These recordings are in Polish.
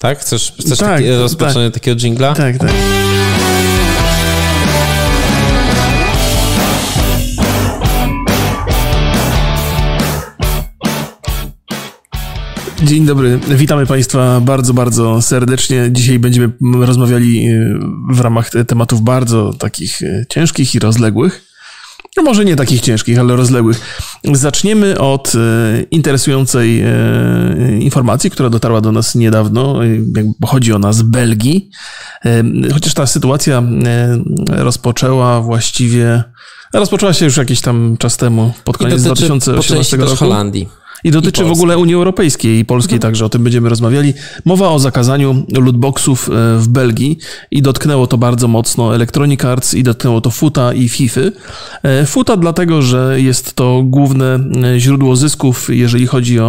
Tak? Chcesz, chcesz Tak, taki, tak. rozpoczęcie takiego jingla? Tak, tak. Dzień dobry, witamy Państwa bardzo, bardzo serdecznie. Dzisiaj będziemy rozmawiali e, w ramach te- tematów bardzo takich e, ciężkich i rozległych. No może nie takich ciężkich, ale rozległych. Zaczniemy od e, interesującej e, informacji, która dotarła do nas niedawno. e, jakby Pochodzi ona z Belgii. Chociaż ta sytuacja rozpoczęła właściwie. Rozpoczęła się już jakiś tam czas temu, pod koniec dotyczy po części 2018 też roku. Holandii. I dotyczy I w ogóle Unii Europejskiej i Polskiej także, o tym będziemy rozmawiali. Mowa o zakazaniu lootboxów e, w Belgii i dotknęło to bardzo mocno Electronic Arts i dotknęło to FUTA i FIFA. E, FUTA dlatego, że jest to główne e, źródło zysków, jeżeli chodzi o,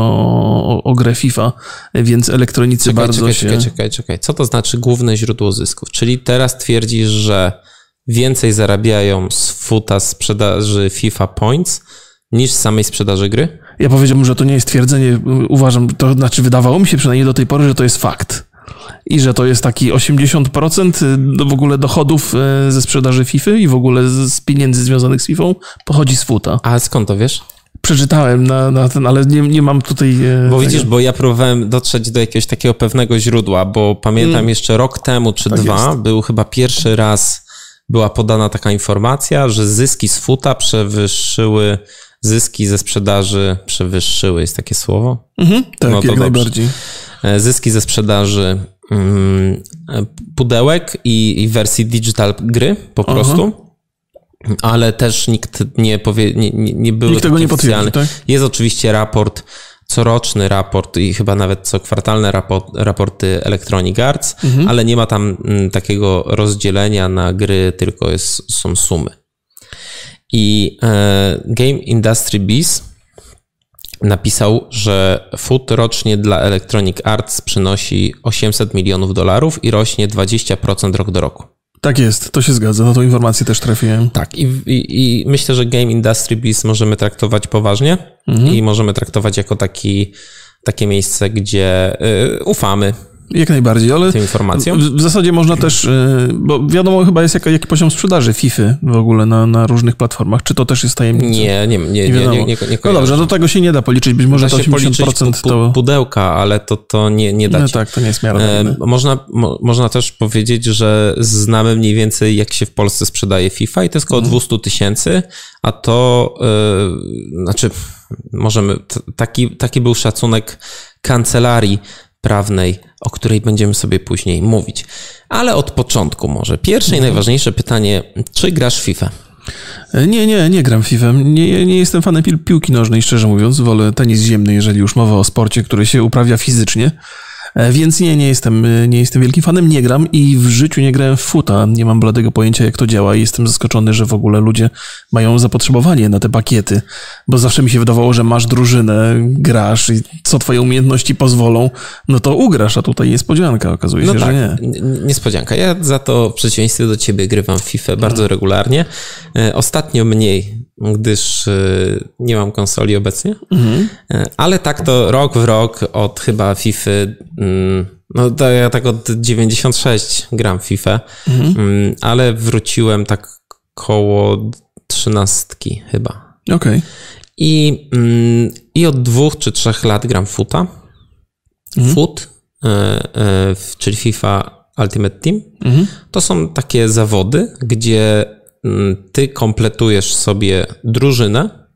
o, o grę FIFA, więc elektronicy Czekaj, bardzo czekaj, się... czekaj, czekaj, czekaj. Co to znaczy główne źródło zysków? Czyli teraz twierdzisz, że więcej zarabiają z futa sprzedaży FIFA Points niż z samej sprzedaży gry? Ja powiedziałbym, że to nie jest twierdzenie, uważam, to znaczy wydawało mi się przynajmniej do tej pory, że to jest fakt. I że to jest taki 80% do w ogóle dochodów e, ze sprzedaży FIFA i w ogóle z pieniędzy związanych z FIFA pochodzi z futa. A skąd to wiesz? Przeczytałem na, na ten, ale nie, nie mam tutaj. Bo tego. widzisz, bo ja próbowałem dotrzeć do jakiegoś takiego pewnego źródła, bo pamiętam jeszcze rok temu czy dwa, Mm. jest. był chyba pierwszy raz była podana taka informacja, że zyski z futa przewyższyły zyski ze sprzedaży, przewyższyły, jest takie słowo? Mhm, tak, no jak dobrze. najbardziej. E, zyski ze sprzedaży mm, e, pudełek i, i wersji digital gry po Aha. prostu. Ale też nikt nie powie, nie, nie, nie były Nikt tego nie potwierdzi, tak? Jest oczywiście raport, coroczny raport i chyba nawet co kwartalne raport, raporty Electronic Arts, Mhm. ale nie ma tam mm, takiego rozdzielenia na gry, tylko jest, są sumy. I e, Game Industry Biz napisał, że food rocznie dla Electronic Arts przynosi 800 milionów dolarów i rośnie 20% rok do roku. Tak jest, to się zgadza. Na tą informację też trafiłem. Tak, i, i, i myślę, że Game Industry Biz możemy traktować poważnie Mhm. i możemy traktować jako taki, takie miejsce, gdzie y, ufamy Jak najbardziej, ale tym informacjom. w, w zasadzie można też, e, bo wiadomo chyba jest jaki, jaki poziom sprzedaży FIFA w ogóle na, na różnych platformach. Czy to też jest tajemnica? Nie, nie, nie, nie, nie, nie, nie, nie No dobrze, do tego się nie da policzyć. Być może Da to się policzyć 80% pu, pu, to... pudełka, ale to, to nie, nie da No tak, to nie jest E, miarodajne. Można, mo, można też powiedzieć, że znamy mniej więcej, jak się w Polsce sprzedaje FIFA i to jest około 200 tysięcy, a to e, znaczy, możemy, t, taki, taki był szacunek kancelarii prawnej, o której będziemy sobie później mówić. Ale od początku może. Pierwsze i najważniejsze pytanie, czy grasz w FIFA? E, Nie, nie, nie gram FIFA. Nie, nie jestem fanem pi- piłki nożnej, szczerze mówiąc. Wolę tenis ziemny, jeżeli już mowa o sporcie, który się uprawia fizycznie. E, Więc nie, nie jestem, e, nie jestem wielkim fanem, nie gram i w życiu nie grałem w futa. Nie mam bladego pojęcia, jak to działa i jestem zaskoczony, że w ogóle ludzie mają zapotrzebowanie na te pakiety, bo zawsze mi się wydawało, że masz drużynę, grasz i co twoje umiejętności pozwolą, no to ugrasz, a tutaj niespodzianka, okazuje się, No tak, że nie. niespodzianka. Ja za to w przeciwieństwie do ciebie grywam w FIFA bardzo regularnie. E, Ostatnio mniej, gdyż e, nie mam konsoli obecnie, E, ale tak to rok w rok od chyba FIFA, mm, no to ja tak od 96 gram FIFA, mm, ale wróciłem tak koło trzynastki chyba. Okej. I, mm, I od dwóch czy trzech lat gram futa. Foot, e, e, w- czyli FIFA Ultimate Team. To są takie zawody, gdzie ty kompletujesz sobie drużynę,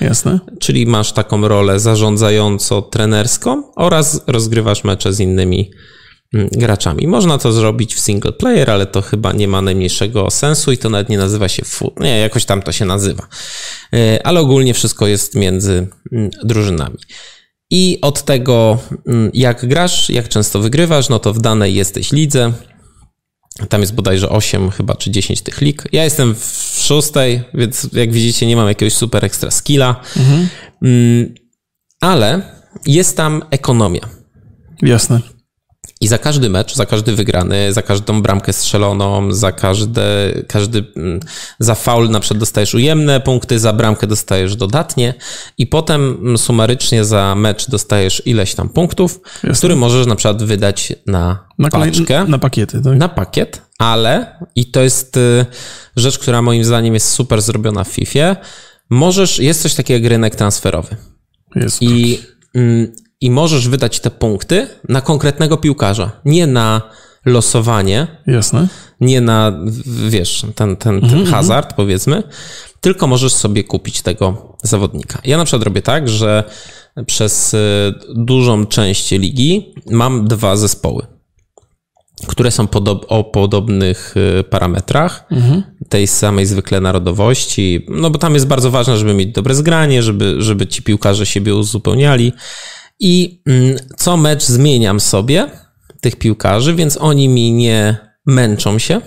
Jasne. czyli masz taką rolę zarządzająco-trenerską oraz rozgrywasz mecze z innymi mm, graczami. Można to zrobić w single player, ale to chyba nie ma najmniejszego sensu i to nawet nie nazywa się foot. Nie, jakoś tam to się nazywa. E, Ale ogólnie wszystko jest między mm, drużynami. I od tego, mm, jak grasz, jak często wygrywasz, no to w danej jesteś lidze. Tam jest bodajże 8 chyba, czy 10 tych lig. Ja jestem w szóstej, więc jak widzicie, nie mam jakiegoś super ekstra skilla. Mm, Ale jest tam ekonomia. Jasne. I za każdy mecz, za każdy wygrany, za każdą bramkę strzeloną, za każde, każdy, mm, za faul na przykład dostajesz ujemne punkty, za bramkę dostajesz dodatnie i potem mm, sumarycznie za mecz dostajesz ileś tam punktów, Jasne. który możesz na przykład wydać na, Na, paczkę, na pakiety, tak? na pakiet, ale, i to jest y, rzecz, która moim zdaniem jest super zrobiona w FIFA, możesz, jest coś takiego jak rynek transferowy. Jest. I, I możesz wydać te punkty na konkretnego piłkarza. Nie na losowanie, Jasne. nie na, wiesz, ten, ten, ten hazard, powiedzmy, tylko możesz sobie kupić tego zawodnika. Ja na przykład robię tak, że przez y, dużą część ligi mam dwa zespoły, które są podob, o podobnych y, parametrach, tej samej zwykle narodowości, no bo tam jest bardzo ważne, żeby mieć dobre zgranie, żeby, żeby ci piłkarze siebie uzupełniali. I mm, co mecz zmieniam sobie tych piłkarzy, więc oni mi nie męczą się,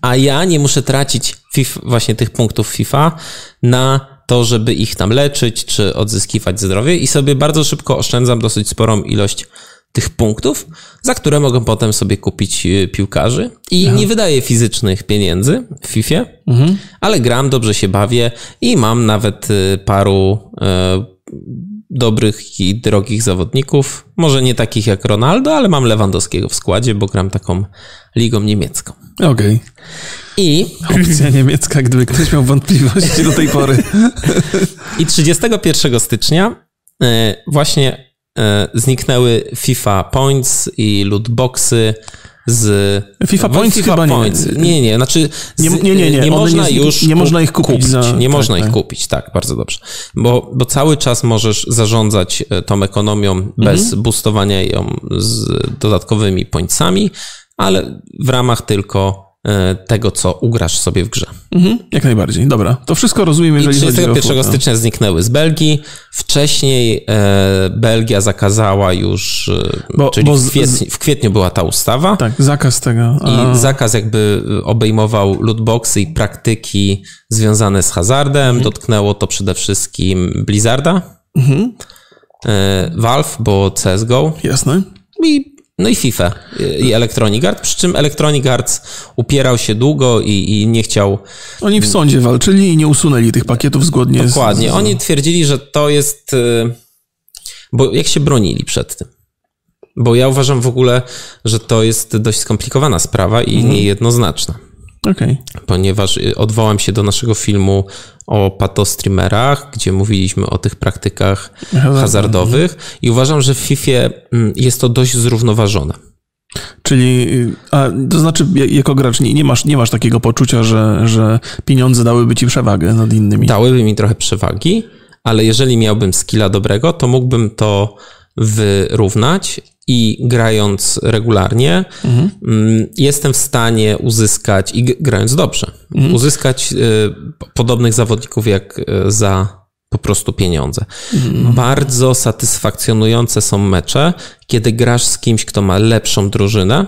a ja nie muszę tracić FIFA, właśnie tych punktów FIFA na to, żeby ich tam leczyć czy odzyskiwać zdrowie i sobie bardzo szybko oszczędzam dosyć sporą ilość tych punktów, za które mogę potem sobie kupić y, piłkarzy. I nie wydaję fizycznych pieniędzy w FIFA, ale gram, dobrze się bawię i mam nawet y, paru e, dobrych i drogich zawodników. Może nie takich jak Ronaldo, ale mam Lewandowskiego w składzie, bo gram taką ligą niemiecką. Okej. I, Opcja niemiecka, gdyby ktoś miał wątpliwości do tej pory. i 31 stycznia e, właśnie e, zniknęły FIFA Points i lootboxy z... FIFA Points chyba nie. Points. Nie, nie, znaczy... z- Nie- nie, nie, nie, nie można nie już... nie można ich kupić za- nie tak, można ich tak. kupić, tak, bardzo dobrze. Bo, bo cały czas możesz zarządzać e, tą ekonomią bez Mhm. boostowania ją z dodatkowymi pointsami, ale w ramach tylko tego, co ugrasz sobie w grze. Mhm, jak najbardziej. Dobra. To wszystko rozumiem, I jeżeli chodzi o 31 flotę. stycznia zniknęły z Belgii. Wcześniej e, Belgia zakazała już, e, Bo- czyli bo w, z- kwietniu, w kwietniu była ta ustawa. Tak, zakaz tego. A, I zakaz jakby obejmował lootboxy i praktyki związane z hazardem. Mhm. Dotknęło to przede wszystkim Blizzarda, e, Valve, bo CSGO Jasne. i, no i FIFA i Electronic Arts. Przy czym Electronic Arts upierał się długo i, i nie chciał Oni w sądzie walczyli i nie usunęli tych pakietów zgodnie Dokładnie. z... Oni twierdzili, że to jest. y, Bo jak się bronili przed tym? Bo ja uważam w ogóle, że to jest dość skomplikowana sprawa i Mhm. niejednoznaczna. Okej. Ponieważ y, odwołam się do naszego filmu o patostreamerach, gdzie mówiliśmy o tych praktykach hazardowych i uważam, że w FIFA mm, jest to dość zrównoważone. Czyli, y, a, to znaczy, ja- jako gracz nie, nie, masz, nie masz takiego poczucia, że, że pieniądze dałyby ci przewagę nad innymi. dałyby mi trochę przewagi, ale jeżeli miałbym skilla dobrego, to mógłbym to wyrównać i grając regularnie, mm, jestem w stanie uzyskać, i grając dobrze, uzyskać y, podobnych zawodników jak y, za po prostu pieniądze. Bardzo satysfakcjonujące są mecze, kiedy grasz z kimś, kto ma lepszą drużynę,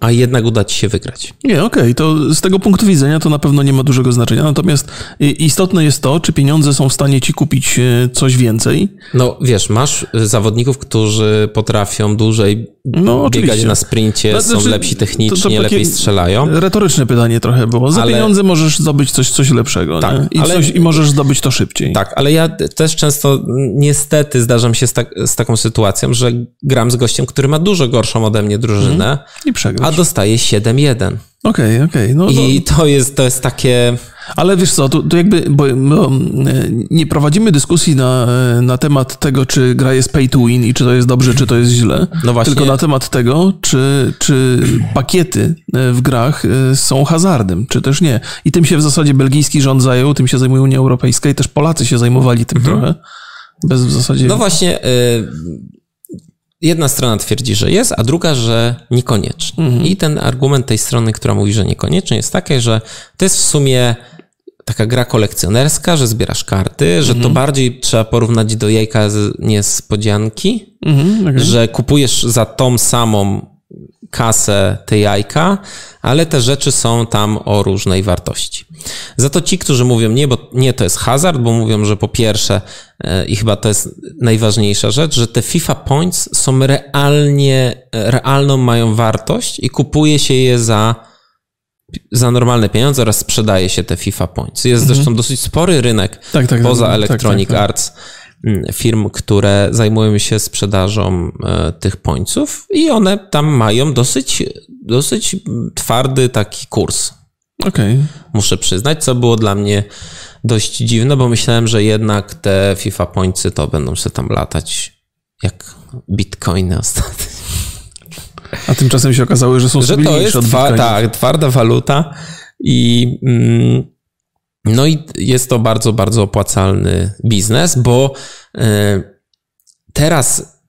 a jednak uda ci się wygrać. Nie, okej, to z tego punktu widzenia to na pewno nie ma dużego znaczenia. Natomiast istotne jest to, czy pieniądze są w stanie ci kupić y, coś więcej. No wiesz, masz y, zawodników, którzy potrafią dłużej No, biegać oczywiście. na sprincie, No, są znaczy, lepsi technicznie, to- to lepiej strzelają. Retoryczne pytanie trochę było. Za Ale- pieniądze możesz zdobyć coś, coś lepszego. Tak? I, ale- coś, I możesz zdobyć to szybciej. Tak, ale ja też często niestety zdarzam się z, tak, z taką sytuacją, że gram z gościem, który ma dużo gorszą ode mnie drużynę, I przegrasz. a dostaje 7-1. Okej, okej. No, no, I to jest, to jest takie... Ale wiesz co, to, to jakby, bo, e, nie prowadzimy dyskusji na, e, na temat tego, czy gra jest pay to win i czy to jest dobrze, czy to jest źle. No właśnie. Tylko na temat tego, czy, czy pakiety e, w grach e, są hazardem, czy też nie. I tym się w zasadzie belgijski rząd zajął, tym się zajmuje Unia Europejska i też Polacy się zajmowali tym trochę. Bez w zasadzie... No właśnie, y, jedna strona twierdzi, że jest, a druga, że niekoniecznie. I ten argument tej strony, która mówi, że niekoniecznie, jest taki, że to jest w sumie taka gra kolekcjonerska, że zbierasz karty, że to bardziej trzeba porównać do jajka z niespodzianki, Mhm, okej. że kupujesz za tą samą kasę, te jajka, ale te rzeczy są tam o różnej wartości. Za to ci, którzy mówią nie, bo nie to jest hazard, bo mówią, że po pierwsze, e, i chyba to jest najważniejsza rzecz, że te FIFA Points są realnie, realną mają wartość i kupuje się je za, za normalne pieniądze oraz sprzedaje się te FIFA Points. Jest mhm. zresztą dosyć spory rynek tak, tak, poza tak, Electronic tak, tak. Arts firm, które zajmują się sprzedażą e, tych pońców i one tam mają dosyć, dosyć twardy taki kurs. Okej. Okay. Muszę przyznać, co było dla mnie dość dziwne, bo myślałem, że jednak te FIFA pońcy to będą się tam latać jak bitcoiny ostatnio. A tymczasem się okazało, że są Że to jest twa, tak, twarda waluta i mm, no i jest to bardzo, bardzo opłacalny biznes, bo y, teraz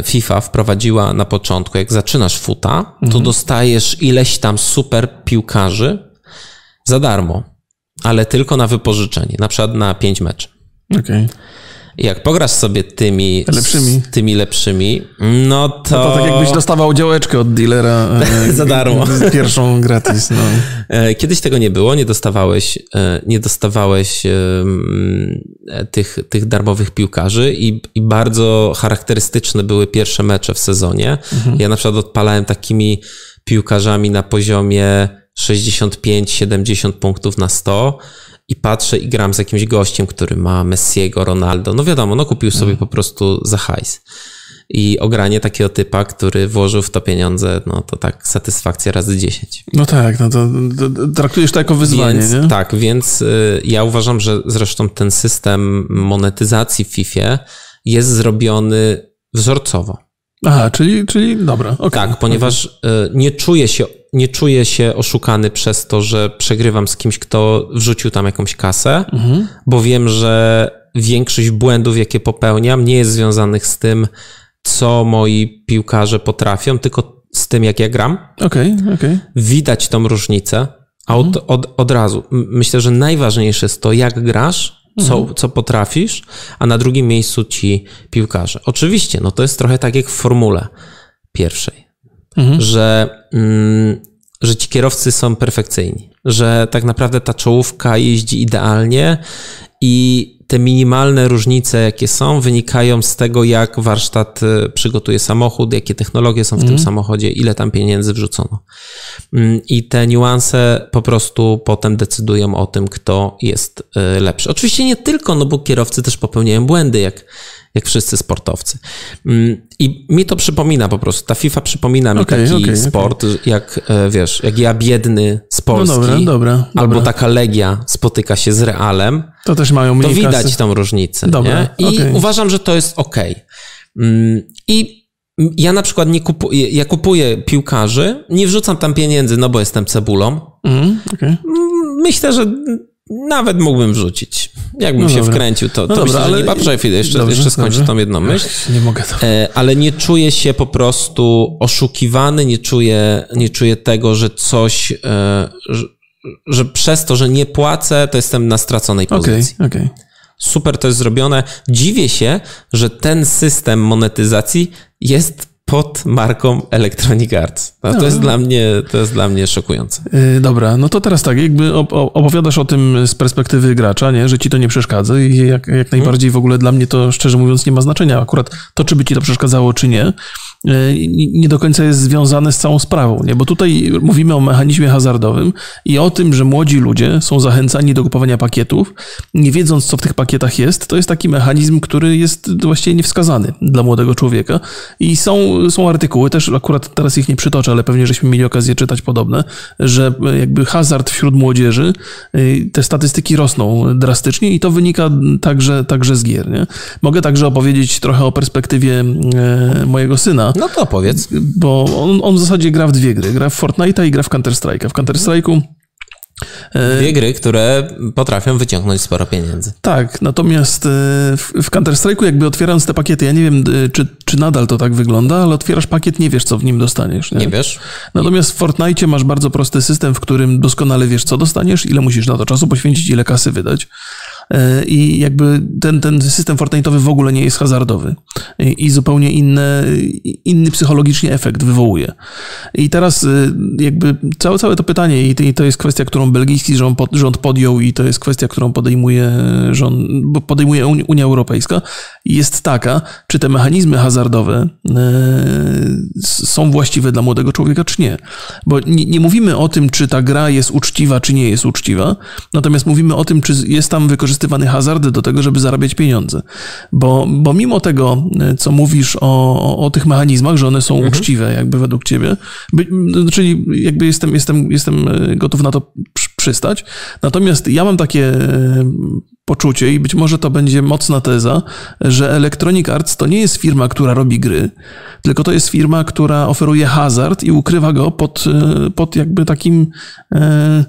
y, FIFA wprowadziła na początku, jak zaczynasz futa, to mhm. dostajesz ileś tam super piłkarzy za darmo, ale tylko na wypożyczenie, na przykład na 5 meczy. Okej. Okay jak pograsz sobie tymi lepszymi, tymi lepszymi no to... No to tak jakbyś dostawał działeczkę od dealera. E, Za darmo. Pierwszą gratis. No. E, kiedyś tego nie było, nie dostawałeś, e, nie dostawałeś tych, tych darmowych piłkarzy i, i bardzo charakterystyczne były pierwsze mecze w sezonie. Mhm. Ja na przykład odpalałem takimi piłkarzami na poziomie 65-70 punktów na 100 i patrzę i gram z jakimś gościem, który ma Messiego, Ronaldo. No wiadomo, no kupił sobie po prostu za hajs. I ogranie takiego typa, który włożył w to pieniądze, no to tak satysfakcja razy 10. No tak, no to, traktujesz to jako wyzwanie, więc, nie? Tak, więc y, ja uważam, że zresztą ten system monetyzacji w FIFA jest zrobiony wzorcowo. Aha, czyli, czyli dobra. Okay. Tak, ponieważ okay. nie czuję się nie czuję się oszukany przez to, że przegrywam z kimś, kto wrzucił tam jakąś kasę, mhm. bo wiem, że większość błędów, jakie popełniam, nie jest związanych z tym, co moi piłkarze potrafią, tylko z tym, jak ja gram. Okej, okay, okej. Okay. Widać tą różnicę od, mhm. od, od razu. Myślę, że najważniejsze jest to, jak grasz, co, mhm. co potrafisz, a na drugim miejscu ci piłkarze. Oczywiście, no to jest trochę tak jak w formule pierwszej, mhm. że, mm, że ci kierowcy są perfekcyjni, że tak naprawdę ta czołówka jeździ idealnie i te minimalne różnice, jakie są, wynikają z tego, jak warsztat y, przygotuje samochód, jakie technologie są w mm. tym mhm. samochodzie, ile tam pieniędzy wrzucono. Mm, I te niuanse po prostu potem decydują o tym, kto jest y, lepszy. Oczywiście nie tylko, no bo kierowcy też popełniają błędy, jak jak wszyscy sportowcy. Mm, I mi to przypomina po prostu. Ta FIFA przypomina mi okay, taki okay, sport, okay. jak e, wiesz, jak ja biedny z Polski, no dobra, dobra, albo dobra. taka Legia spotyka się z Realem, to też mają mniej To widać kasy. tą różnicę. Dobra, I uważam, że to jest ok. Mm, I ja na przykład nie kupuję, ja kupuję piłkarzy, nie wrzucam tam pieniędzy, no bo jestem cebulą. Mm, okay. Myślę, że nawet mógłbym wrzucić. Jakbym no się dobra. wkręcił, to, no to dobra, myślę, że nie patrzę chwilę, jeszcze, dobrze, jeszcze skończę dobrze. tą jedną myśl. Ach, nie mogę to. E, ale nie czuję się po prostu oszukiwany, nie czuję, nie czuję tego, że coś, e, że, że przez to, że nie płacę, to jestem na straconej pozycji. Okay, okay. Super to jest zrobione. Dziwię się, że ten system monetyzacji jest pod marką Electronic Arts. No, to, jest dla mnie, to jest dla mnie szokujące. Yy, dobra, no to teraz tak, jakby opowiadasz o tym z perspektywy gracza, nie? że ci to nie przeszkadza i jak, jak mhm. najbardziej w ogóle dla mnie to szczerze mówiąc nie ma znaczenia akurat to, czy by ci to przeszkadzało, czy nie. E, nie do końca jest związane z całą sprawą, nie? bo tutaj mówimy o mechanizmie hazardowym i o tym, że młodzi ludzie są zachęcani do kupowania pakietów, nie wiedząc, co w tych pakietach jest. To jest taki mechanizm, który jest właściwie niewskazany dla młodego człowieka. I są, są artykuły, też akurat teraz ich nie przytoczę, ale pewnie żeśmy mieli okazję czytać podobne, że jakby hazard wśród młodzieży, y, te statystyki rosną drastycznie i to wynika także, także z gier. Nie? Mogę także opowiedzieć trochę o perspektywie e, mojego syna, no to powiedz. Bo on, on w zasadzie gra w dwie gry. Gra w Fortnite'a i gra w Counter-Strike'a. W Counter-Strike'u e, Dwie gry, które potrafią wyciągnąć sporo pieniędzy. Tak, natomiast e, w Counter-Strike'u jakby otwierając te pakiety, ja nie wiem, czy, czy nadal to tak wygląda, ale otwierasz pakiet, nie wiesz, co w nim dostaniesz. Nie, nie wiesz. Natomiast w Fortnite masz bardzo prosty system, w którym doskonale wiesz, co dostaniesz, ile musisz na to czasu poświęcić, ile kasy wydać. I jakby ten, ten system Fortnite'owy w ogóle nie jest hazardowy i zupełnie inne, inny psychologicznie efekt wywołuje. I teraz jakby całe, całe to pytanie i to jest kwestia, którą belgijski rząd, rząd podjął i to jest kwestia, którą podejmuje, rząd, podejmuje Unia Europejska, jest taka, czy te mechanizmy hazardowe są właściwe dla młodego człowieka, czy nie. Bo nie, nie mówimy o tym, czy ta gra jest uczciwa, czy nie jest uczciwa, natomiast mówimy o tym, czy jest tam wykorzystywany hazard do tego, żeby zarabiać pieniądze. Bo, bo mimo tego, co mówisz o, o, tych mechanizmach, że one są mhm. uczciwe, jakby według ciebie, by, czyli jakby jestem, jestem, jestem gotów na to przystać. Natomiast ja mam takie poczucie i być może to będzie mocna teza, że Electronic Arts to nie jest firma, która robi gry, tylko to jest firma, która oferuje hazard i ukrywa go pod, e, pod jakby takim, e,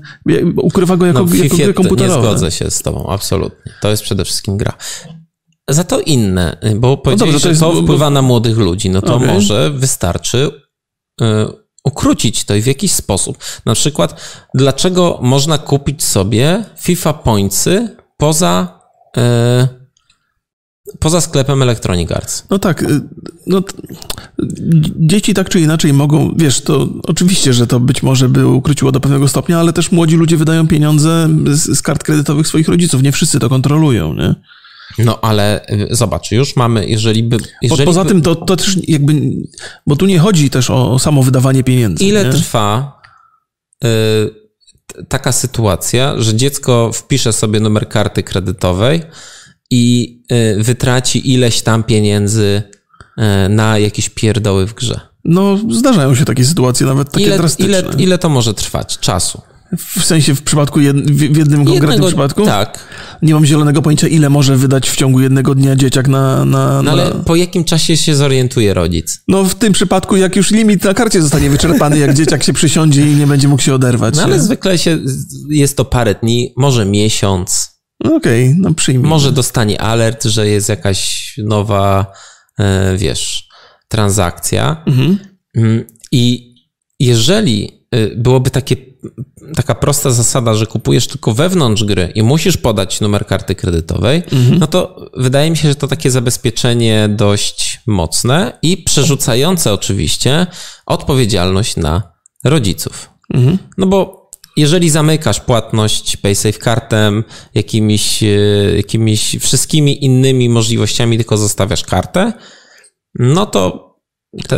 ukrywa go jako, no, jako gry komputerowe. Nie zgodzę się z tobą, absolutnie. To jest przede wszystkim gra. Za to inne, bo powiedzieli, no dobrze, to że to wpływa na młodych ludzi, no to okay. może wystarczy y, ukrócić to i w jakiś sposób. Na przykład, dlaczego można kupić sobie FIFA Pointsy poza, e, poza sklepem Electronic Arts. No tak, y, no, dzieci tak czy inaczej mogą, wiesz, to oczywiście, że to być może by ukróciło do pewnego stopnia, ale też młodzi ludzie wydają pieniądze z, z kart kredytowych swoich rodziców, nie wszyscy to kontrolują, nie? No ale y, zobacz, już mamy, jeżeli by. Jeżeli poza by... tym to, to też jakby. Bo tu nie chodzi też o samo wydawanie pieniędzy. Ile nie? trwa y, taka sytuacja, że dziecko wpisze sobie numer karty kredytowej i y, wytraci ileś tam pieniędzy y, na jakieś pierdoły w grze. No, zdarzają się takie sytuacje, nawet takie ile, drastyczne. Ile, ile to może trwać czasu? W sensie w przypadku jed, w jednym konkretnym Jednego, przypadku? Tak. Nie mam zielonego pojęcia, ile może wydać w ciągu jednego dnia dzieciak na. na, no ale po jakim czasie się zorientuje rodzic? No w tym przypadku, jak już limit na karcie zostanie wyczerpany, jak dzieciak się przysiądzie i nie będzie mógł się oderwać. No ale nie? zwykle się, jest to parę dni, może miesiąc. Okej, okay, no przyjmij. Może dostanie alert, że jest jakaś nowa, e, wiesz, transakcja. Mhm. Mm, I jeżeli y, byłoby takie taka prosta zasada, że kupujesz tylko wewnątrz gry i musisz podać numer karty kredytowej, mhm. no to wydaje mi się, że to takie zabezpieczenie dość mocne i przerzucające oczywiście odpowiedzialność na rodziców. Mhm. No bo jeżeli zamykasz płatność PaySafe kartem, jakimiś, e, jakimiś wszystkimi innymi możliwościami, tylko zostawiasz kartę, no to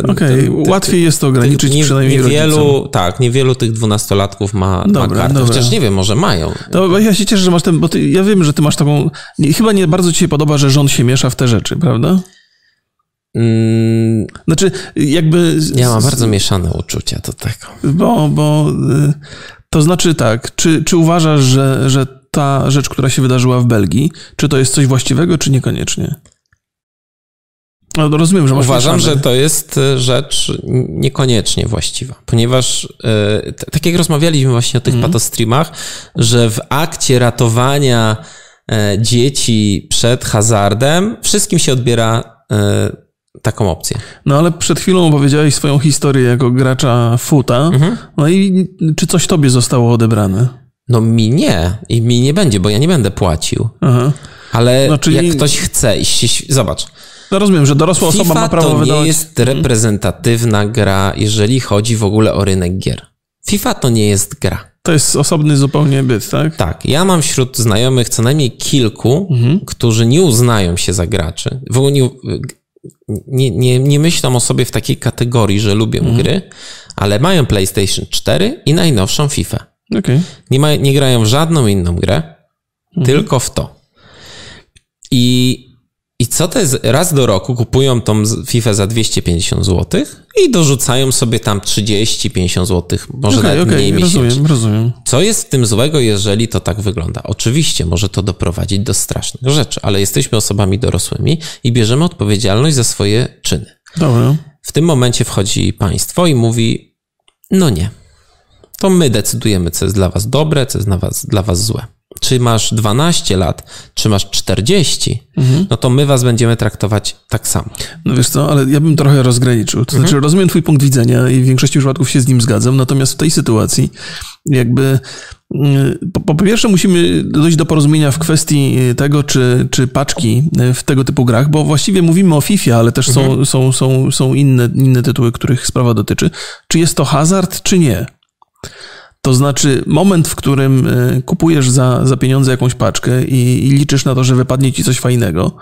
Okej, okay, łatwiej jest to ograniczyć nie, przynajmniej niewielu, rodzicom. Tak, niewielu tych dwunastolatków ma, dobra, ma kartę, dobra. chociaż nie wiem, może mają. To ja się cieszę, że masz ten, bo ty, ja wiem, że ty masz taką, nie, chyba nie bardzo ci się podoba, że rząd się miesza w te rzeczy, prawda? Mm, znaczy, jakby... Ja mam bardzo mieszane uczucia do tego. Bo, bo y, to znaczy tak, czy, czy uważasz, że, że ta rzecz, która się wydarzyła w Belgii, czy to jest coś właściwego, czy niekoniecznie? No, rozumiem, że Uważam, że to jest e, rzecz niekoniecznie właściwa, ponieważ e, tak jak rozmawialiśmy właśnie o tych mm. patostreamach, że w akcie ratowania e, dzieci przed hazardem wszystkim się odbiera taką opcję. No ale przed chwilą opowiedziałeś swoją historię jako gracza futa. Mhm. No i czy coś tobie zostało odebrane? No mi nie. I mi nie będzie, bo ja nie będę płacił. Aha. Ale no, czyli... jak ktoś chce, zobacz, no rozumiem, że dorosła FIFA osoba ma prawo to wydawać... nie jest reprezentatywna gra, jeżeli chodzi w ogóle o rynek gier. FIFA to nie jest gra. To jest osobny zupełnie byt, tak? Tak. Ja mam wśród znajomych co najmniej kilku, mhm. którzy nie uznają się za graczy. W ogóle nie, nie, nie, nie myślą o sobie w takiej kategorii, że lubią mhm. gry, ale mają PlayStation 4 i najnowszą FIFA. Okay. Nie, ma, nie grają w żadną inną grę, mhm. tylko w to. I i co to jest? Raz do roku kupują tą FIFA za 250 zł i dorzucają sobie tam 30-50 zł, może okay, nawet okay, mniej miesięcznie. Rozumiem, rozumiem. Co jest w tym złego, jeżeli to tak wygląda? Oczywiście może to doprowadzić do strasznych rzeczy, ale jesteśmy osobami dorosłymi i bierzemy odpowiedzialność za swoje czyny. Dobra. W tym momencie wchodzi państwo i mówi: No nie. To my decydujemy, co jest dla was dobre, co jest dla was, dla was złe. Czy masz 12 lat, czy masz 40, no to my was będziemy traktować tak samo. No wiesz co, ale ja bym trochę rozgraniczył. To znaczy, rozumiem twój punkt widzenia i w większości przypadków się z nim zgadzam, natomiast w tej sytuacji jakby mm, po, po pierwsze musimy dojść do porozumienia w kwestii tego, czy, czy paczki w tego typu grach, bo właściwie mówimy o FIFA, ale też są, są, są, są inne, inne tytuły, których sprawa dotyczy. Czy jest to hazard, czy nie? To znaczy, moment, w którym y, kupujesz za, za pieniądze jakąś paczkę i, i liczysz na to, że wypadnie ci coś fajnego,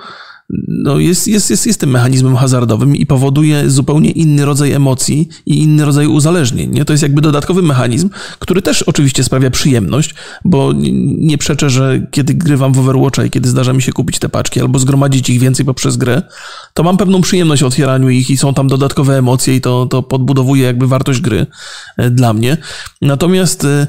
no jest, jest, jest, jest tym mechanizmem hazardowym i powoduje zupełnie inny rodzaj emocji i inny rodzaj uzależnień. Nie? To jest jakby dodatkowy mechanizm, który też oczywiście sprawia przyjemność, bo nie przeczę, że kiedy grywam w Overwatcha i kiedy zdarza mi się kupić te paczki albo zgromadzić ich więcej poprzez grę, to mam pewną przyjemność w otwieraniu ich i są tam dodatkowe emocje i to, to podbudowuje jakby wartość gry e, dla mnie. Natomiast e,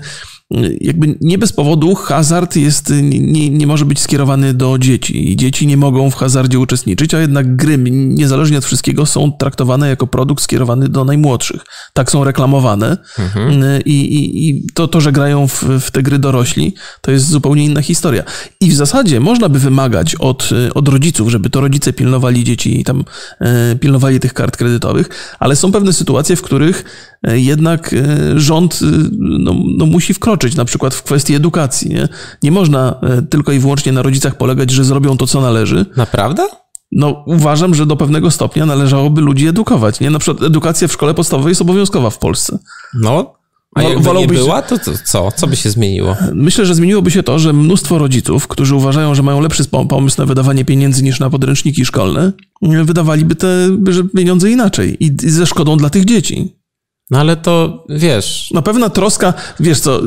jakby nie bez powodu hazard jest, nie, nie może być skierowany do dzieci i dzieci nie mogą w hazardzie uczestniczyć, a jednak gry, niezależnie od wszystkiego, są traktowane jako produkt skierowany do najmłodszych. Tak są reklamowane mhm. I, i, i, to, to, że grają w, w te gry dorośli, to jest zupełnie inna historia. I w zasadzie można by wymagać od, od rodziców, żeby to rodzice pilnowali dzieci i tam e, pilnowali tych kart kredytowych, ale są pewne sytuacje, w których jednak rząd no, no musi wkroczyć na przykład w kwestii edukacji. Nie, nie można e, tylko i wyłącznie na rodzicach polegać, że zrobią to, co należy. Naprawdę? No, uważam, że do pewnego stopnia należałoby ludzi edukować. Nie? Na przykład edukacja w szkole podstawowej jest obowiązkowa w Polsce. No, a jakby Wolałbyś... nie była, to, to co? Co by się zmieniło? Myślę, że zmieniłoby się to, że mnóstwo rodziców, którzy uważają, że mają lepszy pomysł na wydawanie pieniędzy niż na podręczniki szkolne, wydawaliby te pieniądze inaczej i ze szkodą dla tych dzieci. No ale to wiesz. No pewna troska, wiesz co,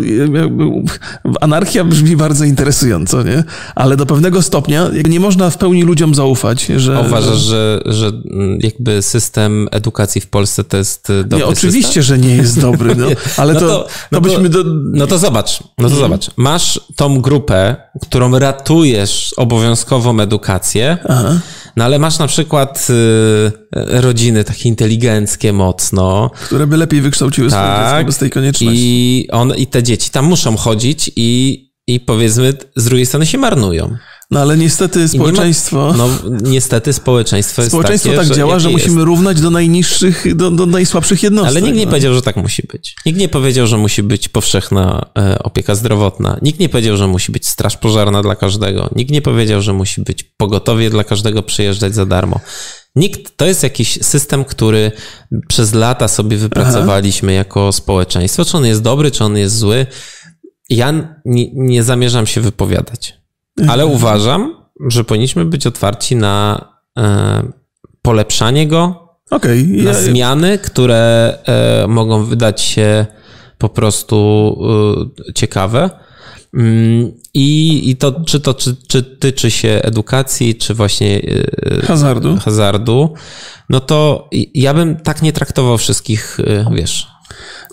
anarchia brzmi bardzo interesująco, nie? Ale do pewnego stopnia nie można w pełni ludziom zaufać, że. Uważasz, że, że jakby system edukacji w Polsce to jest dobry Nie, oczywiście, system? że nie jest dobry, no, ale no to, to, no to byśmy. Do... No to zobacz, no to mhm. zobacz. Masz tą grupę, którą ratujesz obowiązkową edukację. Aha no ale masz na przykład y, rodziny takie inteligenckie mocno. Które by lepiej wykształciły tak, swoje dziecko bez tej konieczności. I, on, I te dzieci tam muszą chodzić i, i powiedzmy z drugiej strony się marnują. No ale niestety społeczeństwo. Ma, no niestety społeczeństwo jest Społeczeństwo takie, tak działa, że musimy jest. równać do najniższych, do, do najsłabszych jednostek. Ale nikt nie no. powiedział, że tak musi być. Nikt nie powiedział, że musi być powszechna e, opieka zdrowotna. Nikt nie powiedział, że musi być straż pożarna dla każdego. Nikt nie powiedział, że musi być pogotowie dla każdego przyjeżdżać za darmo. Nikt, to jest jakiś system, który przez lata sobie wypracowaliśmy Aha. jako społeczeństwo. Czy on jest dobry, czy on jest zły, ja nie, nie zamierzam się wypowiadać. Ale uważam, że powinniśmy być otwarci na e, polepszanie go, okay. na ja... zmiany, które e, mogą wydać się po prostu e, ciekawe. Mm, I, I to, czy to czy, czy tyczy się edukacji, czy właśnie hazardu. hazardu, no to ja bym tak nie traktował wszystkich, wiesz,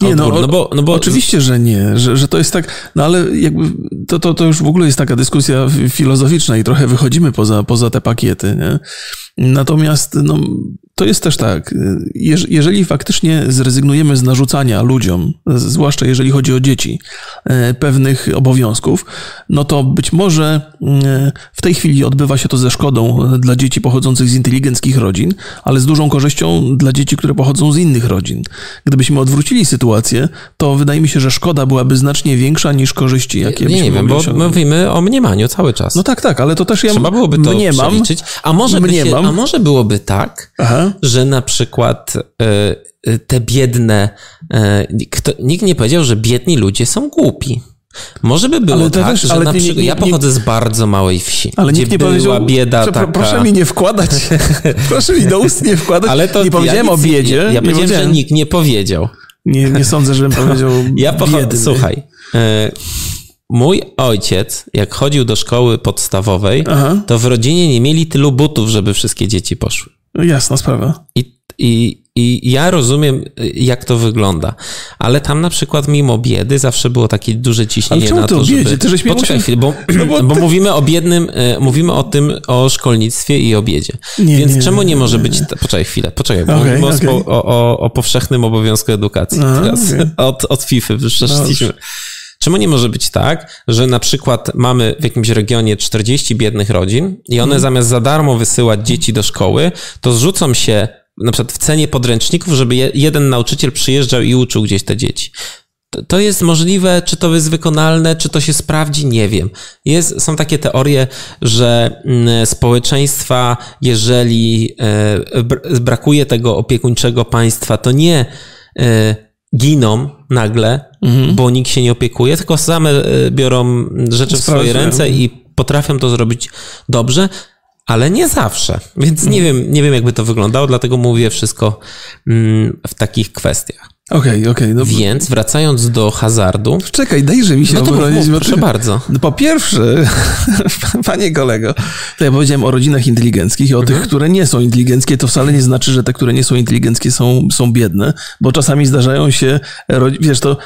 nie, no, no, bo, no bo... Oczywiście, że nie, że, że to jest tak, no ale jakby to, to, to już w ogóle jest taka dyskusja filozoficzna i trochę wychodzimy poza, poza te pakiety, nie? Natomiast no, to jest też tak, jeżeli faktycznie zrezygnujemy z narzucania ludziom, zwłaszcza jeżeli chodzi o dzieci, e, pewnych obowiązków, no to być może e, w tej chwili odbywa się to ze szkodą dla dzieci pochodzących z inteligenckich rodzin, ale z dużą korzyścią dla dzieci, które pochodzą z innych rodzin. Gdybyśmy odwrócili sytuację, to wydaje mi się, że szkoda byłaby znacznie większa niż korzyści, jakie Nie, nie wiem, bo mówimy o mniemaniu cały czas. No tak, tak, ale to też ja Trzeba byłoby to mniemam, przeliczyć. A może, mniemam, się, a może byłoby tak, Aha. Że na przykład y, te biedne, y, kto, nikt nie powiedział, że biedni ludzie są głupi. Może by było tak, też, że na przykład, nie, nie, ja pochodzę z bardzo małej wsi, ale nikt nie była bieda taka... Proszę mi nie wkładać, proszę mi do ust nie wkładać, ale to nie powiedziałem ja o biedzie. Ja, ja powiedziałem, powiedziałem, że nikt nie powiedział. Nie, nie sądzę, żebym powiedział Ja pochodzę, słuchaj, Mój ojciec, jak chodził do szkoły podstawowej, Aha. to w rodzinie nie mieli tylu butów, żeby wszystkie dzieci poszły. No jasna sprawa. I, i, I ja rozumiem, jak to wygląda. Ale tam na przykład mimo biedy zawsze było takie duże ciśnienie na to, biedzie? żeby... Ty żeś Poczekaj chwilę, bo, no bo, bo ty... mówimy o biednym, e, mówimy o tym, o szkolnictwie i o biedzie. Nie, Więc nie, czemu nie, nie może być... Poczekaj chwilę, poczekaj, okay, mówimy okay. o, o, o powszechnym obowiązku edukacji. Aha, teraz okay. od, od FIFA przeszliśmy. Czemu nie może być tak, że na przykład mamy w jakimś regionie 40 biednych rodzin i one zamiast za darmo wysyłać dzieci do szkoły, to zrzucą się na przykład w cenie podręczników, żeby je, jeden nauczyciel przyjeżdżał i uczył gdzieś te dzieci. To, jest możliwe, czy to jest wykonalne, czy to się sprawdzi, nie wiem. Jest, są takie teorie, że mm, społeczeństwa, jeżeli e, br- brakuje tego opiekuńczego państwa, to nie e, giną nagle, bo nikt się nie opiekuje, tylko same e, biorą rzeczy w swoje ręce i potrafią to zrobić dobrze, ale nie zawsze. Więc nie wiem, nie wiem jakby to wyglądało, dlatego mówię wszystko mm, w takich kwestiach. Okej, okej. no, Więc wracając do hazardu, Czekaj, dajże mi się no to obronić, bo proszę ty- bardzo. No po pierwsze, panie kolego, to ja powiedziałem o rodzinach inteligenckich i o Mhm. tych, które nie są inteligenckie, to wcale nie znaczy, że te, które nie są inteligenckie są, są biedne, bo czasami zdarzają się, wiesz, to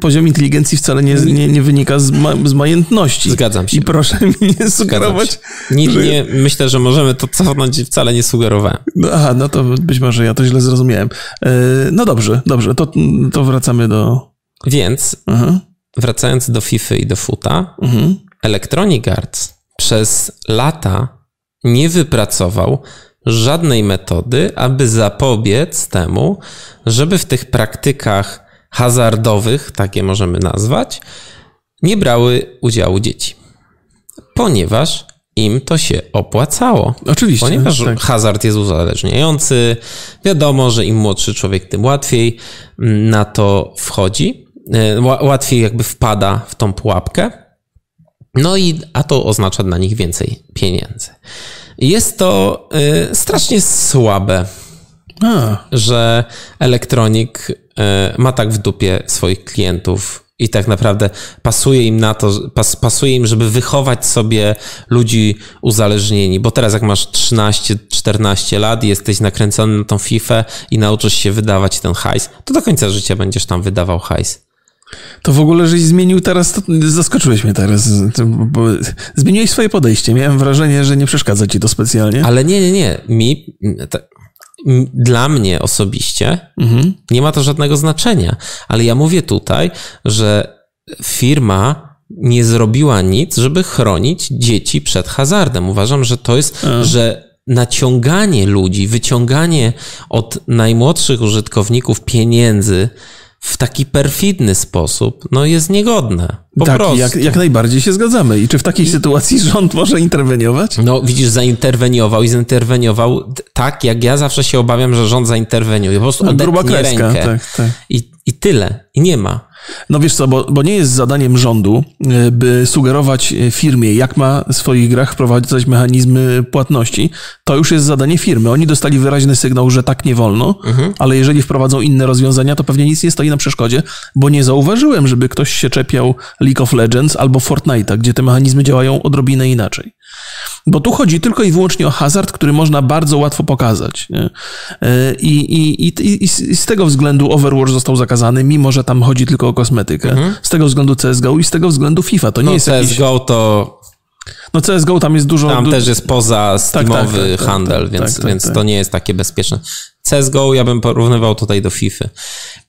poziom inteligencji wcale nie, nie, nie wynika z, ma, z majętności. Zgadzam się. I proszę mi nie sugerować. Nie, nie, myślę, że możemy to cofnąć, wcale nie sugerowałem. No, aha, no to być może ja to źle zrozumiałem. E, No dobrze, dobrze, to, to wracamy do... Więc Aha, wracając do FIFA i do FUTA, mhm. Electronic Arts przez lata nie wypracował żadnej metody, aby zapobiec temu, żeby w tych praktykach hazardowych, takie możemy nazwać, nie brały udziału dzieci. Ponieważ im to się opłacało. Oczywiście, Ponieważ tak. hazard jest uzależniający, wiadomo, że im młodszy człowiek, tym łatwiej mm, na to wchodzi, e, ła- łatwiej jakby wpada w tą pułapkę. No i a to oznacza dla nich więcej pieniędzy. Jest to y, strasznie słabe, A, że elektronik y, ma tak w dupie swoich klientów i tak naprawdę pasuje im na to, pas, pasuje im, żeby wychować sobie ludzi uzależnieni. Bo teraz jak masz 13-14 lat i jesteś nakręcony na tą FIFA i nauczysz się wydawać ten hajs, to do końca życia będziesz tam wydawał hajs. To w ogóle, żeś zmienił teraz, to zaskoczyłeś mnie teraz. Zmieniłeś swoje podejście. Miałem wrażenie, że nie przeszkadza ci to specjalnie. Ale nie, nie, nie. Mi, dla mnie osobiście Mhm. nie ma to żadnego znaczenia. Ale ja mówię tutaj, że firma nie zrobiła nic, żeby chronić dzieci przed hazardem. Uważam, że to jest, że naciąganie ludzi, wyciąganie od najmłodszych użytkowników pieniędzy w taki perfidny sposób, no jest niegodne. Po tak, prostu. jak, jak najbardziej się zgadzamy. I czy w takiej sytuacji rząd może interweniować? No, widzisz, zainterweniował i zainterweniował tak, jak ja zawsze się obawiam, że rząd zainterweniuje. Po prostu No, odetnie rękę. tak, tak. I, I tyle. I nie ma. No wiesz co, bo, bo nie jest zadaniem rządu, y, by sugerować y, firmie, jak ma w swoich grach wprowadzać mechanizmy płatności. To już jest zadanie firmy. Oni dostali wyraźny sygnał, że tak nie wolno, ale jeżeli wprowadzą inne rozwiązania, to pewnie nic nie stoi na przeszkodzie, bo nie zauważyłem, żeby ktoś się czepiał League of Legends albo Fortnite'a, gdzie te mechanizmy działają odrobinę inaczej. Bo tu chodzi tylko i wyłącznie o hazard, który można bardzo łatwo pokazać. E, I, i, i, i, z tego względu Overwatch został zakazany, mimo że tam chodzi tylko o kosmetykę. Z tego względu CSGO i z tego względu FIFA. To nie No jest jakiś... CSGO to No CSGO tam jest dużo... tam też jest poza Steamowy tak, tak, tak, handel, tak, więc, tak, tak, więc tak. to nie jest takie bezpieczne. CSGO ja bym porównywał tutaj do FIFA.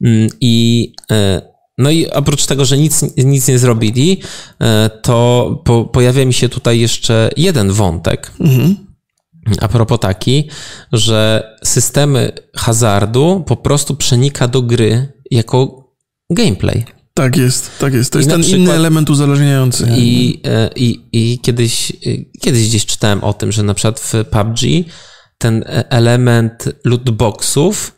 Mm, I e, no i oprócz tego, że nic, nic nie zrobili, e, to po, pojawia mi się tutaj jeszcze jeden wątek. Mhm. A propos taki, że systemy hazardu po prostu przenika do gry jako gameplay. Tak jest, tak jest. To I jest ten przykład- inny element uzależniający. I, e, i, i kiedyś, e, kiedyś gdzieś czytałem o tym, że na przykład w PUBG ten element lootboxów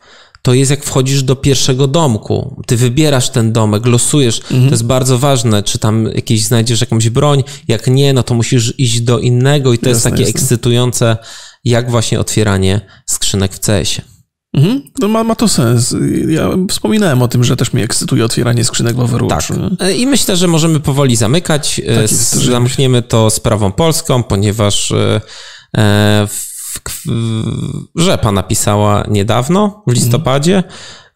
to jest jak wchodzisz do pierwszego domku. Ty wybierasz ten domek, losujesz. To jest bardzo ważne, czy tam jakieś znajdziesz jakąś broń. Jak nie, no to musisz iść do innego i to jest Jasne, takie jasne. ekscytujące, jak właśnie otwieranie skrzynek w CS-ie. Mhm. No ma, ma to sens. Ja wspominałem o tym, że też mnie ekscytuje otwieranie skrzynek w Overwatch. Tak. E, I myślę, że możemy powoli zamykać. E, jest, S- rzeczywiście. Zamkniemy to sprawą polską, ponieważ e, w, w, Rzepa napisała niedawno, w listopadzie,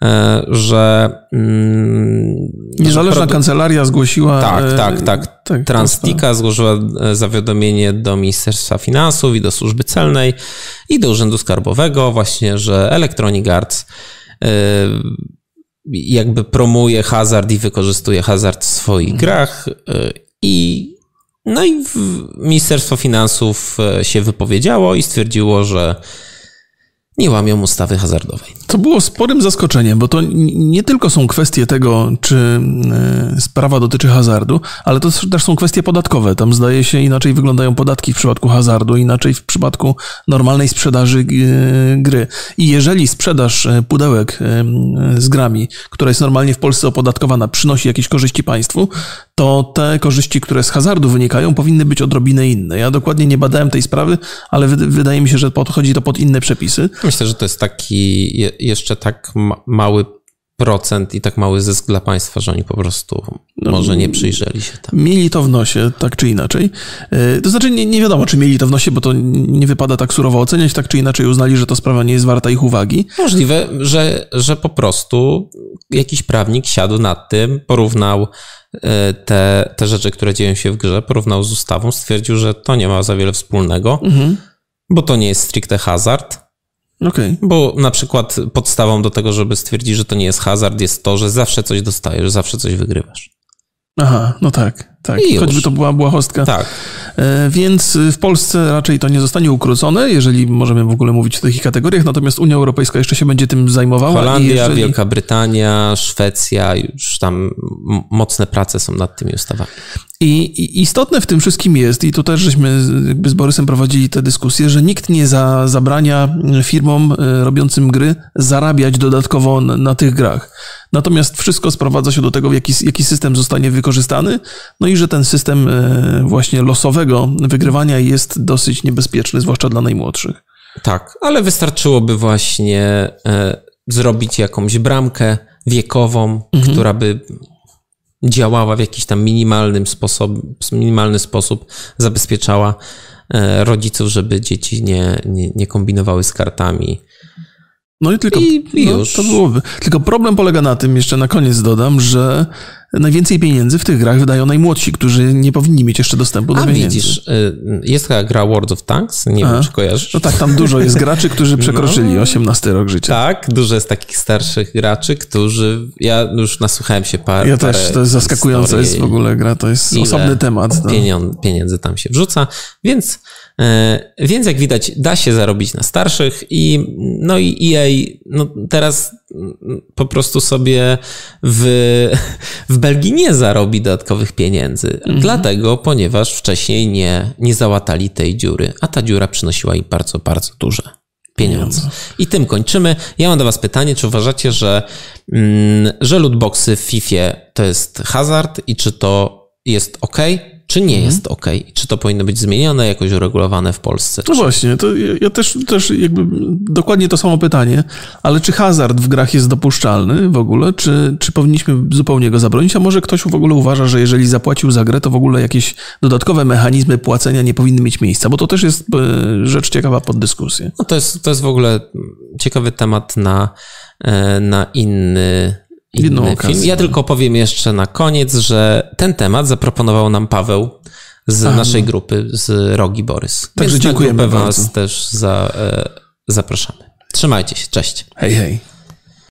e, że. Mm, Niezależna kancelaria zgłosiła... Tak, e, tak, tak. tak Transtika złożyła e, zawiadomienie do Ministerstwa Finansów i do Służby Celnej i do Urzędu Skarbowego właśnie, że Electronic Arts jakby promuje hazard i wykorzystuje hazard w swoich mhm. grach i no i Ministerstwo Finansów się wypowiedziało i stwierdziło, że nie łamią ustawy hazardowej. To było sporym zaskoczeniem, bo to nie tylko są kwestie tego, czy e, sprawa dotyczy hazardu, ale to też są kwestie podatkowe. Tam zdaje się inaczej wyglądają podatki w przypadku hazardu, inaczej w przypadku normalnej sprzedaży e, gry. I jeżeli sprzedaż e, pudełek z grami, która jest normalnie w Polsce opodatkowana, przynosi jakieś korzyści państwu, to te korzyści, które z hazardu wynikają, powinny być odrobinę inne. Ja dokładnie nie badałem tej sprawy, ale wydaje mi się, że podchodzi to pod inne przepisy. Myślę, że to jest taki jeszcze tak mały procent i tak mały zysk dla państwa, że oni po prostu no, może nie przyjrzeli się tam. Mieli to w nosie, tak czy inaczej. E, to znaczy nie, nie wiadomo, czy mieli to w nosie, bo to nie wypada tak surowo oceniać, tak czy inaczej uznali, że to sprawa nie jest warta ich uwagi. Możliwe, że, że po prostu jakiś prawnik siadł nad tym, porównał e, te, te rzeczy, które dzieją się w grze, porównał z ustawą, stwierdził, że to nie ma za wiele wspólnego, mhm. bo to nie jest stricte hazard, Okay. Bo na przykład podstawą do tego, żeby stwierdzić, że to nie jest hazard, jest to, że zawsze coś dostajesz, zawsze coś wygrywasz. Aha, no tak, tak. I Choćby już. to była błahostka. Tak. E, więc w Polsce raczej to nie zostanie ukrócone, jeżeli możemy w ogóle mówić o takich kategoriach, natomiast Unia Europejska jeszcze się będzie tym zajmowała. Holandia, jeżeli... Wielka Brytania, Szwecja, już tam mocne prace są nad tymi ustawami. I istotne w tym wszystkim jest, i tu też żeśmy jakby z Borysem prowadzili tę dyskusję, że nikt nie za, zabrania firmom e, robiącym gry zarabiać dodatkowo na, na, tych grach. Natomiast wszystko sprowadza się do tego, jaki, jaki system zostanie wykorzystany, no i że ten system e, właśnie losowego wygrywania jest dosyć niebezpieczny, zwłaszcza dla najmłodszych. Tak, ale wystarczyłoby właśnie e, zrobić jakąś bramkę wiekową, mhm. która by działała w jakiś tam minimalnym sposób, minimalny sposób, zabezpieczała e, rodziców, żeby dzieci nie, nie, nie kombinowały z kartami. No i tylko I, no, już. to byłoby. Tylko problem polega na tym, jeszcze na koniec dodam, że najwięcej pieniędzy w tych grach wydają najmłodsi, którzy nie powinni mieć jeszcze dostępu do A, pieniędzy. widzisz, y, jest taka gra World of Tanks, nie A, wiem, czy kojarzysz. No tak, tam dużo jest graczy, którzy no. przekroczyli no, 18 rok życia. Tak, dużo jest takich starszych graczy, którzy, ja już nasłuchałem się parę Ja też, to jest zaskakujące jest w ogóle gra, to jest osobny temat. No. Pieniądze tam się wrzuca, więc więc jak widać, da się zarobić na starszych i no i EA no teraz po prostu sobie w, w Belgii nie zarobi dodatkowych pieniędzy. Mhm. Dlatego, ponieważ wcześniej nie, nie załatali tej dziury, a ta dziura przynosiła im bardzo, bardzo duże pieniądze. I tym kończymy. Ja mam do Was pytanie, czy uważacie, że, mm, że lootboxy w FIFA to jest hazard i czy to jest ok? Czy nie mhm. jest ok? Czy to powinno być zmienione, jakoś uregulowane w Polsce? No właśnie, to ja, ja, też, też jakby dokładnie to samo pytanie, ale czy hazard w grach jest dopuszczalny w ogóle, czy, czy powinniśmy zupełnie go zabronić, a może ktoś w ogóle uważa, że jeżeli zapłacił za grę, to w ogóle jakieś dodatkowe mechanizmy płacenia nie powinny mieć miejsca, bo to też jest e, rzecz ciekawa pod dyskusję. No to jest, to jest w ogóle ciekawy temat na, e, na inny inny film. Ja tylko powiem jeszcze na koniec, że ten temat zaproponował nam Paweł z A, naszej grupy, z Rogi Borys. Także Więc dziękujemy Was też za, e, zapraszamy. Trzymajcie się, cześć. Hej, hej.